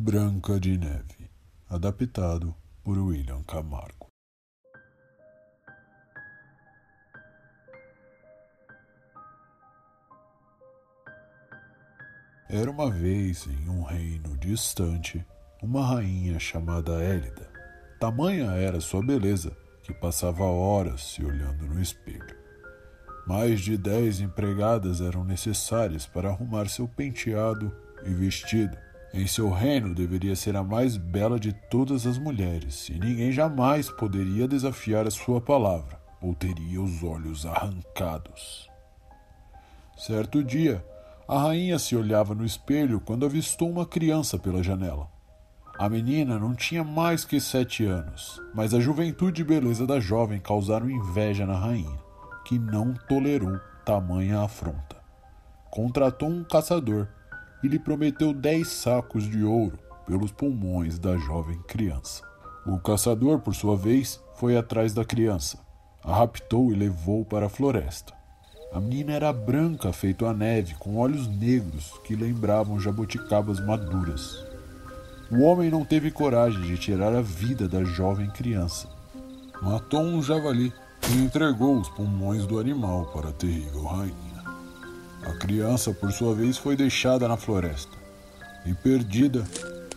Branca de Neve, adaptado por William Camargo. Era uma vez, em um reino distante, uma rainha chamada Élida. Tamanha era sua beleza que passava horas se olhando no espelho. Mais de dez empregadas eram necessárias para arrumar seu penteado e vestido em seu reino deveria ser a mais bela de todas as mulheres, e ninguém jamais poderia desafiar a sua palavra, ou teria os olhos arrancados. Certo dia, a rainha se olhava no espelho quando avistou uma criança pela janela. A menina não tinha mais que sete anos, mas a juventude e beleza da jovem causaram inveja na rainha, que não tolerou tamanha afronta. Contratou um caçador e lhe prometeu dez sacos de ouro pelos pulmões da jovem criança. O caçador, por sua vez, foi atrás da criança, a raptou e levou para a floresta. A menina era branca, feito a neve, com olhos negros que lembravam jabuticabas maduras. O homem não teve coragem de tirar a vida da jovem criança. Matou um javali e entregou os pulmões do animal para a terrível rainha. A criança, por sua vez, foi deixada na floresta e, perdida,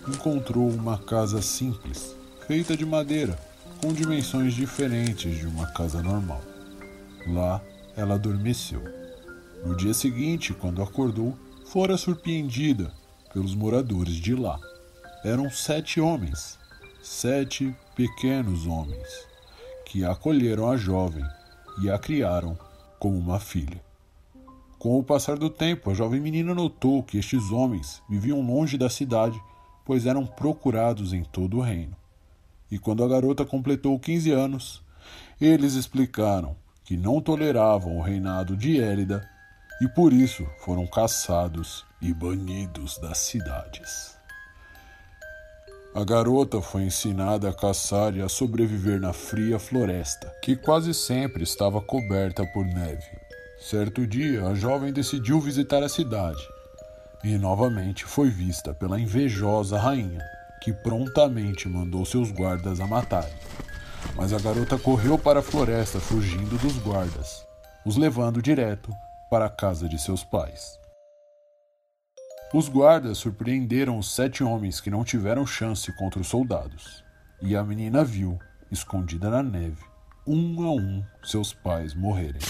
encontrou uma casa simples, feita de madeira, com dimensões diferentes de uma casa normal. Lá, ela adormeceu. No dia seguinte, quando acordou, fora surpreendida pelos moradores de lá. Eram sete homens, sete pequenos homens, que acolheram a jovem e a criaram como uma filha. Com o passar do tempo, a jovem menina notou que estes homens viviam longe da cidade, pois eram procurados em todo o reino. E quando a garota completou 15 anos, eles explicaram que não toleravam o reinado de Élida e por isso foram caçados e banidos das cidades. A garota foi ensinada a caçar e a sobreviver na fria floresta, que quase sempre estava coberta por neve. Certo dia, a jovem decidiu visitar a cidade e novamente foi vista pela invejosa rainha, que prontamente mandou seus guardas a matarem. Mas a garota correu para a floresta fugindo dos guardas, os levando direto para a casa de seus pais. Os guardas surpreenderam os sete homens que não tiveram chance contra os soldados, e a menina viu, escondida na neve, um a um seus pais morrerem.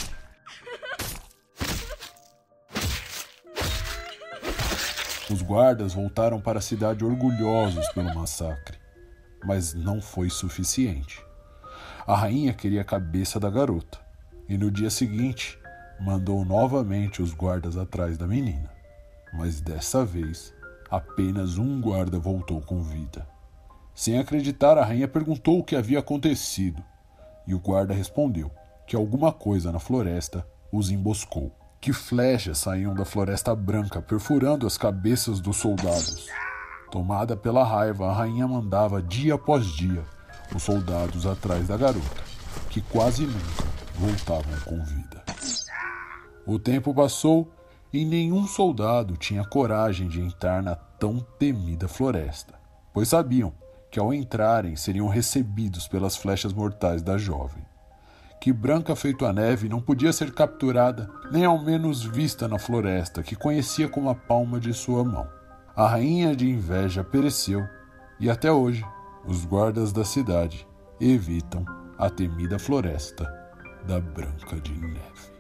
Os guardas voltaram para a cidade orgulhosos pelo massacre, mas não foi suficiente. A rainha queria a cabeça da garota e no dia seguinte mandou novamente os guardas atrás da menina. Mas dessa vez, apenas um guarda voltou com vida. Sem acreditar, a rainha perguntou o que havia acontecido e o guarda respondeu que alguma coisa na floresta os emboscou que flechas saíam da floresta branca, perfurando as cabeças dos soldados. Tomada pela raiva, a rainha mandava dia após dia os soldados atrás da garota, que quase nunca voltavam com vida. O tempo passou e nenhum soldado tinha coragem de entrar na tão temida floresta, pois sabiam que ao entrarem seriam recebidos pelas flechas mortais da jovem que branca feito a neve não podia ser capturada, nem ao menos vista na floresta, que conhecia como a palma de sua mão. A rainha de inveja pereceu, e até hoje os guardas da cidade evitam a temida floresta da Branca de Neve.